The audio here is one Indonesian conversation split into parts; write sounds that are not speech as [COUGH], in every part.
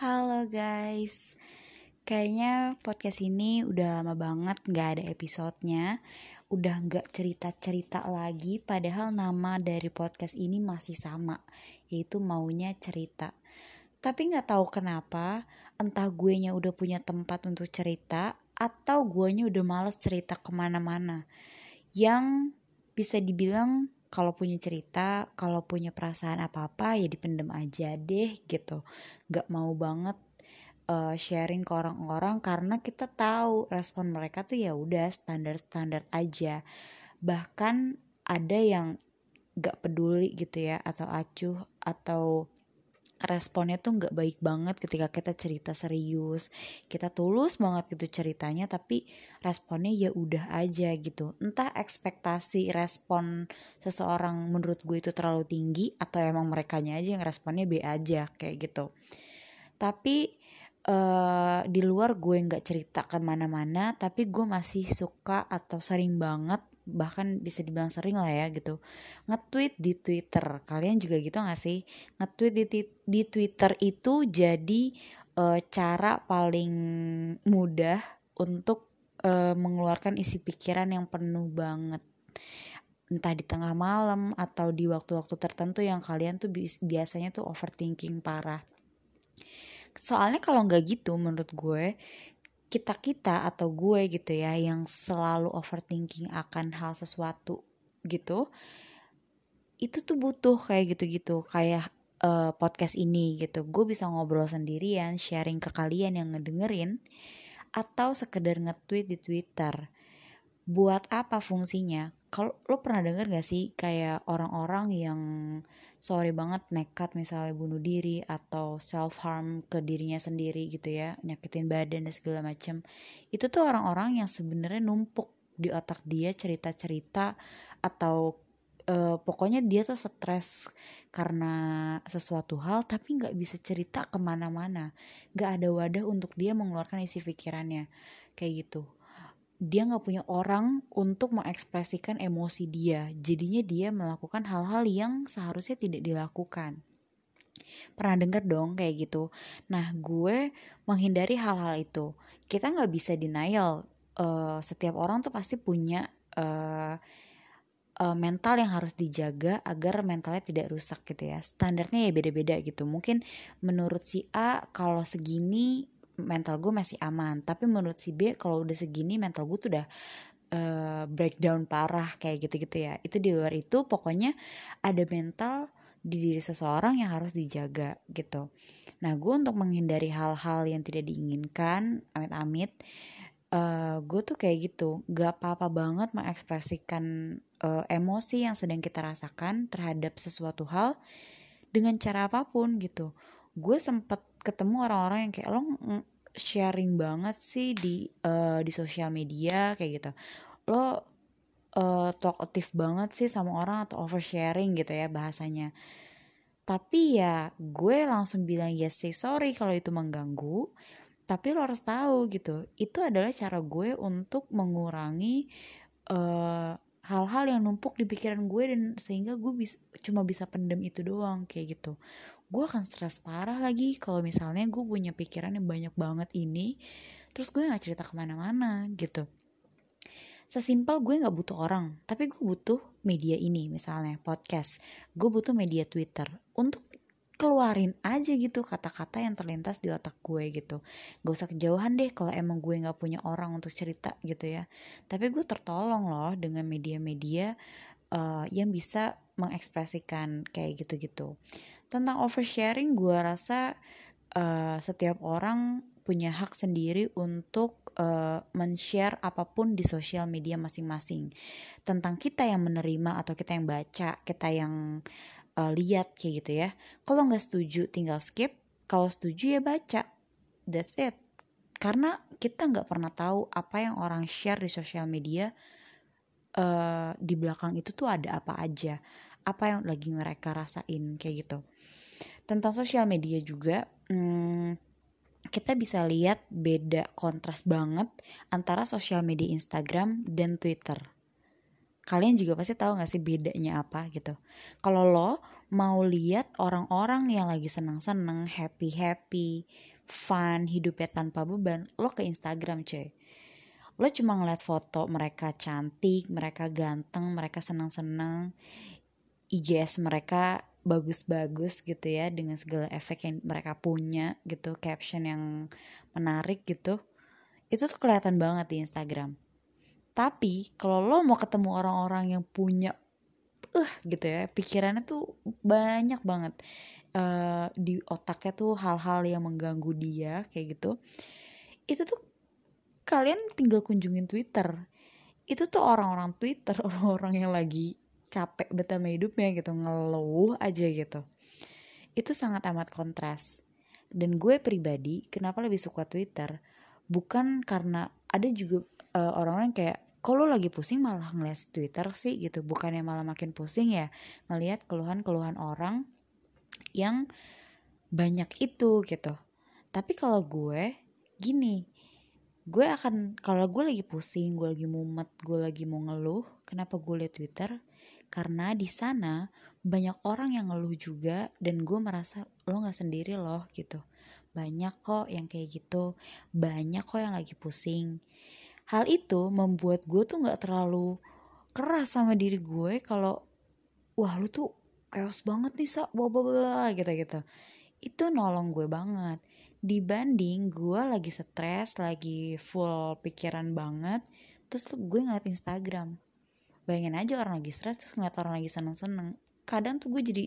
Halo guys, kayaknya podcast ini udah lama banget gak ada episodenya. Udah gak cerita-cerita lagi padahal nama dari podcast ini masih sama Yaitu maunya cerita. Tapi gak tahu kenapa entah gue nya udah punya tempat untuk cerita Atau gue nya udah males cerita ke mana-mana. Yang bisa dibilang kalau punya cerita, kalau punya perasaan apa-apa ya dipendem aja deh gitu. Gak mau banget uh, sharing ke orang-orang karena kita tahu respon mereka tuh ya udah standar-standar aja. Bahkan ada yang gak peduli gitu ya atau acuh atau responnya tuh nggak baik banget ketika kita cerita serius. Kita tulus banget gitu ceritanya tapi responnya ya udah aja gitu. Entah ekspektasi respon seseorang menurut gue itu terlalu tinggi atau emang mereka aja yang responnya B aja kayak gitu. Tapi uh, di luar gue nggak cerita ke mana-mana tapi gue masih suka atau sering banget bahkan bisa dibilang sering lah ya gitu. Nge-tweet di Twitter. Kalian juga gitu gak sih? Nge-tweet di, di Twitter itu jadi uh, cara paling mudah untuk uh, mengeluarkan isi pikiran yang penuh banget. Entah di tengah malam atau di waktu-waktu tertentu yang kalian tuh biasanya tuh overthinking parah. Soalnya kalau nggak gitu menurut gue kita kita atau gue gitu ya yang selalu overthinking akan hal sesuatu gitu itu tuh butuh kayak gitu-gitu kayak uh, podcast ini gitu. Gue bisa ngobrol sendirian sharing ke kalian yang ngedengerin atau sekedar nge-tweet di Twitter. Buat apa fungsinya kalau lo pernah denger gak sih kayak orang-orang yang sorry banget nekat misalnya bunuh diri atau self harm ke dirinya sendiri gitu ya nyakitin badan dan segala macam itu tuh orang-orang yang sebenarnya numpuk di otak dia cerita-cerita atau uh, pokoknya dia tuh stres karena sesuatu hal tapi nggak bisa cerita ke mana-mana. Nggak ada wadah untuk dia mengeluarkan isi pikirannya. Kayak gitu dia nggak punya orang untuk mengekspresikan emosi dia. Jadinya dia melakukan hal-hal yang seharusnya tidak dilakukan. Pernah denger dong kayak gitu? Nah gue menghindari hal-hal itu. Kita nggak bisa denial. Uh, setiap orang tuh pasti punya uh, uh, mental yang harus dijaga agar mentalnya tidak rusak gitu ya. Standarnya ya beda-beda gitu. Mungkin menurut si A kalau segini mental gue masih aman. Tapi menurut si B kalau udah segini mental gue tuh udah uh, breakdown parah kayak gitu-gitu ya. Itu di luar itu pokoknya ada mental di diri seseorang yang harus dijaga gitu. Nah gue untuk menghindari hal-hal yang tidak diinginkan amit-amit uh, gue tuh kayak gitu. Gak apa-apa banget mengekspresikan uh, emosi yang sedang kita rasakan terhadap sesuatu hal dengan cara apa pun gitu. Gue sempet ketemu orang-orang yang kayak lo sharing banget sih di uh, di sosial media kayak gitu. Lo uh, talkative banget sih sama orang atau oversharing gitu ya bahasanya. Tapi ya gue langsung bilang yes say sorry kalau itu mengganggu. Tapi lo harus tahu gitu itu adalah cara gue untuk mengurangi uh, hal-hal yang numpuk di pikiran gue dan sehingga gue bisa cuma bisa pendem itu doang kayak gitu gue akan stres parah lagi kalau misalnya gue punya pikiran yang banyak banget ini terus gue nggak cerita ke mana-mana gitu. Sesimpel gue nggak butuh orang tapi gue butuh media ini misalnya podcast. Gue butuh media twitter untuk keluarin aja gitu kata-kata yang terlintas di otak gue gitu. Gak usah kejauhan deh kalau emang gue nggak punya orang untuk cerita gitu ya. Tapi gue tertolong loh dengan media-media uh, yang bisa mengekspresikan kayak gitu-gitu. Tentang oversharing gue rasa uh, setiap orang punya hak sendiri untuk uh, men-share apa pun di sosial media masing-masing. Tentang kita yang menerima atau kita yang baca kita yang uh, lihat kayak gitu ya. Kalau nggak setuju tinggal skip. Kalau setuju ya baca. That's it. Karena kita nggak pernah tahu apa yang orang share di sosial media uh, di belakang itu tuh ada apa aja apa yang lagi mereka rasain kayak gitu. Tentang sosial media juga hmm, kita bisa lihat beda kontras banget antara sosial media Instagram dan Twitter. Kalian juga pasti tahu gak sih bedanya apa gitu. Kalau lo mau lihat orang-orang yang lagi senang-senang happy happy fun hidupnya tanpa beban lo ke Instagram cuy. Lo cuma ngeliat foto mereka cantik mereka ganteng mereka senang-senang IGS mereka bagus-bagus gitu ya dengan segala efek yang mereka punya gitu caption yang menarik gitu itu tuh kelihatan banget di Instagram. Tapi kalau lo mau ketemu orang-orang yang punya uh gitu ya pikirannya tuh banyak banget. Uh, di otaknya tuh hal-hal yang mengganggu dia kayak gitu. Itu tuh kalian tinggal kunjungin Twitter. Itu tuh orang-orang Twitter [LAUGHS] orang-orang yang lagi capek betama hidupnya gitu ngeluh aja gitu. Itu sangat amat kontras. Dan gue pribadi kenapa lebih suka Twitter? Bukan karena ada juga uh, orang-orang kayak kalau lagi pusing malah ngeliat Twitter sih? gitu. Bukannya malah makin pusing ya ngelihat keluhan-keluhan orang yang banyak itu gitu. Tapi kalau gue gini gue akan kalau gue lagi pusing gue lagi mumet gue lagi mau ngeluh kenapa gue liat Twitter karena di sana banyak orang yang ngeluh juga dan gue merasa lo nggak sendiri loh gitu. Banyak kok yang kayak gitu. Banyak kok yang lagi pusing. Hal itu membuat gue tuh nggak terlalu keras sama diri gue kalau wah lu tuh chaos banget nih sa bla bla gitu gitu. Itu nolong gue banget. Dibanding gue lagi stres lagi full pikiran banget terus gue ngeliat Instagram bayangin aja orang lagi stres terus ngeliat orang lagi seneng-seneng. Kadang tuh gue jadi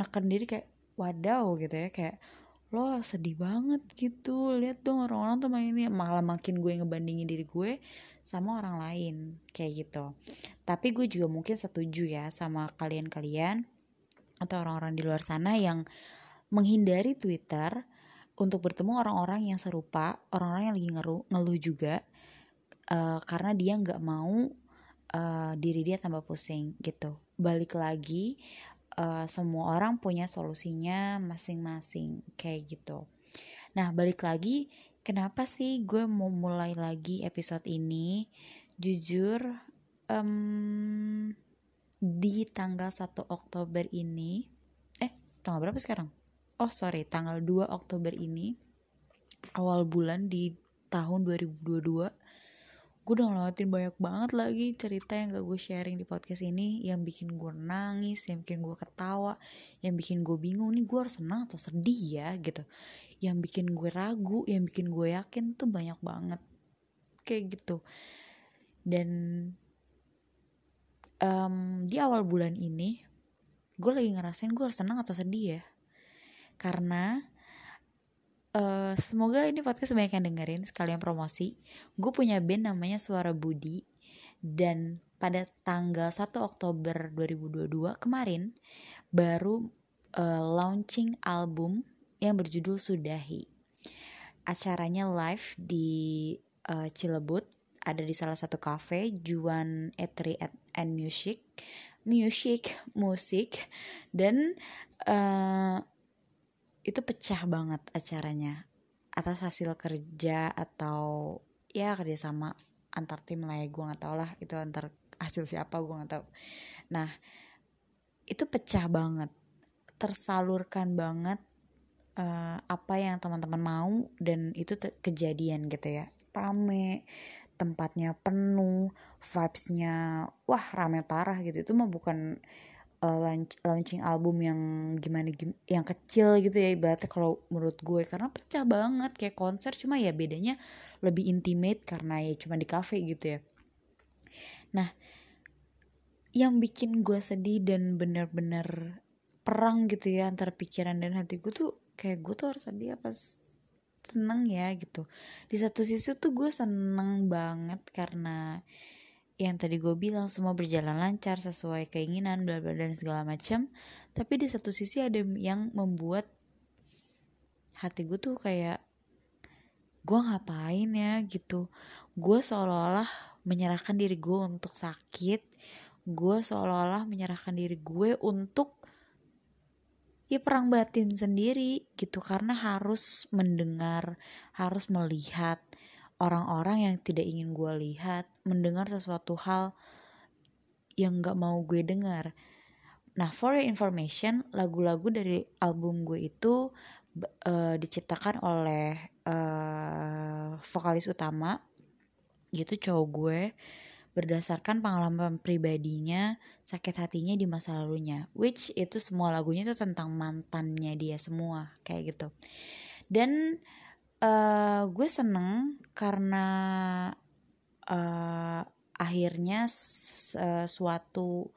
neken diri kayak wadaw gitu ya kayak lo sedih banget gitu lihat dong orang-orang tuh main ini. Malah makin gue ngebandingin diri gue sama orang lain kayak gitu. Tapi gue juga mungkin setuju ya sama kalian-kalian atau orang-orang di luar sana yang menghindari Twitter untuk bertemu orang-orang yang serupa orang-orang yang lagi ngeluh, ngeluh juga uh, karena dia nggak mau uh, diri dia tambah pusing gitu. Balik lagi uh, semua orang punya solusinya masing-masing kayak gitu. Nah balik lagi kenapa sih gue mau mulai lagi episode ini? Jujur um, di tanggal 1 Oktober ini eh tanggal berapa sekarang? Oh sorry tanggal 2 Oktober ini awal bulan di tahun 2022 gue udah ngelewatin banyak banget lagi cerita yang gak gue sharing di podcast ini yang bikin gue nangis, yang bikin gue ketawa, yang bikin gue bingung nih gue harus senang atau sedih ya gitu. Yang bikin gue ragu, yang bikin gue yakin tuh banyak banget kayak gitu. Dan um, di awal bulan ini gue lagi ngerasain gue harus senang atau sedih ya. Karena Uh, semoga ini podcast banyak yang dengerin sekalian promosi. Gue punya band namanya Suara Budi dan pada tanggal 1 Oktober 2022 kemarin baru uh, launching album yang berjudul Sudahi. Acaranya live di uh, Cilebut, ada di salah satu cafe Juan Etri and Music, Music, musik dan uh, itu pecah banget acaranya. Atas hasil kerja atau ya kerja sama antar tim lah ya gue nggak tau lah itu antar hasil siapa gue nggak tau nah itu pecah banget tersalurkan banget uh, apa yang teman-teman mau dan itu kejadian gitu ya. Rame tempatnya penuh vibesnya wah rame parah gitu. Itu mah bukan uh, launch, launching album yang gimana gim yang kecil gitu ya ibaratnya kalau menurut gue. Karena pecah banget kayak konser cuma ya bedanya lebih intimate karena ya cuma di cafe gitu ya. Nah yang bikin gue sedih dan bener-bener perang gitu ya antara pikiran dan hati gue tuh kayak gue tuh harus sedih apa seneng ya gitu. Di satu sisi tuh gue seneng banget karena yang tadi gue bilang semua berjalan lancar sesuai keinginan bla bla dan segala macam. Tapi di satu sisi ada yang membuat hati gue tuh kayak gue ngapain ya? gitu. Gue seolah-olah menyerahkan diri gue untuk sakit. Gue seolah-olah menyerahkan diri gue untuk ya perang batin sendiri gitu. Karena harus mendengar harus melihat orang-orang yang tidak ingin gue lihat mendengar sesuatu hal yang nggak mau gue dengar. Nah for your information lagu-lagu dari album gue itu uh, diciptakan oleh uh, vokalis utama gitu cowok gue berdasarkan pengalaman pribadinya sakit hatinya di masa lalunya. Which itu semua lagunya itu tentang mantannya dia semua kayak gitu. Dan uh, gue seneng karena uh, akhirnya uh, suatu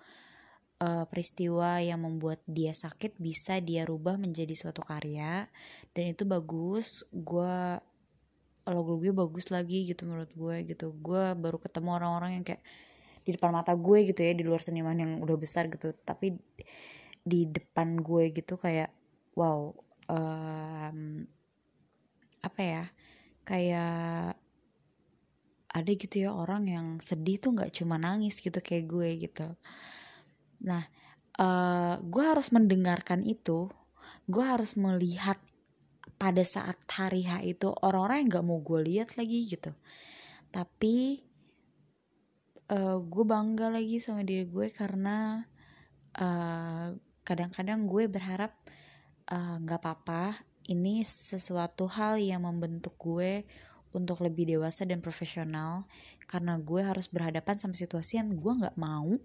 uh, peristiwa yang membuat dia sakit bisa dia rubah menjadi suatu karya. Dan itu bagus. Gue logo gue bagus lagi gitu menurut gue gitu. Gue baru ketemu orang-orang yang kayak di depan mata gue gitu ya di luar seniman yang udah besar gitu. Tapi di depan gue gitu kayak wow um, apa ya kayak ada gitu ya orang yang sedih tuh nggak cuma nangis gitu kayak gue gitu. Nah uh, gue harus mendengarkan itu gue harus melihat pada saat hari H itu orang-orang yang gak mau gue lihat lagi gitu. Tapi uh, gue bangga lagi sama diri gue karena kadang kadang-kadang gue berharap nggak uh, apa-apa ini sesuatu hal yang membentuk gue untuk lebih dewasa dan profesional. Karena gue harus berhadapan sama situasi yang gue nggak mau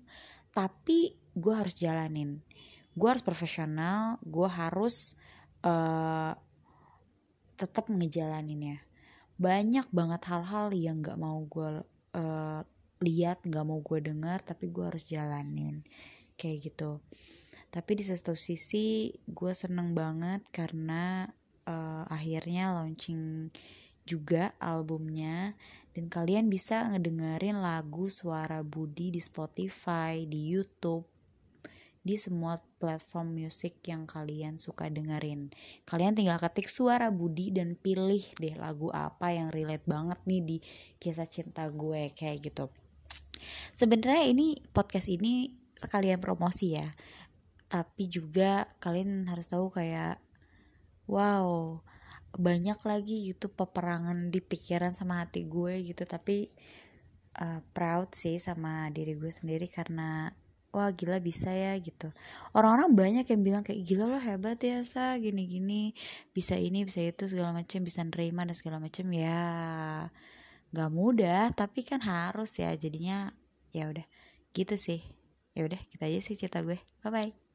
tapi gue harus jalanin. Gue harus profesional gue harus uh, tetap ngejalaninnya. Banyak banget hal-hal yang nggak mau gue uh, lihat nggak mau gue dengar tapi gue harus jalanin. Kayak gitu tapi di satu sisi gue seneng banget karena uh, akhirnya launching juga albumnya dan kalian bisa ngedengerin lagu Suara Budi di Spotify, di YouTube, di semua platform musik yang kalian suka dengerin. Kalian tinggal ketik suara Budi dan pilih deh lagu apa yang relate banget nih di kisah cinta gue kayak gitu. Sebenarnya ini podcast ini sekalian promosi ya. Tapi juga kalian harus tahu kayak wow, banyak lagi gitu peperangan di pikiran sama hati gue gitu. Tapi uh, proud sih sama diri gue sendiri karena wah gila bisa ya gitu. Orang-orang banyak yang bilang kayak gila lo hebat ya sa gini-gini bisa ini bisa itu segala macam bisa nerima dan segala macam ya nggak mudah tapi kan harus ya. Jadinya ya udah gitu sih. Ya udah kita aja sih cerita gue. Bye bye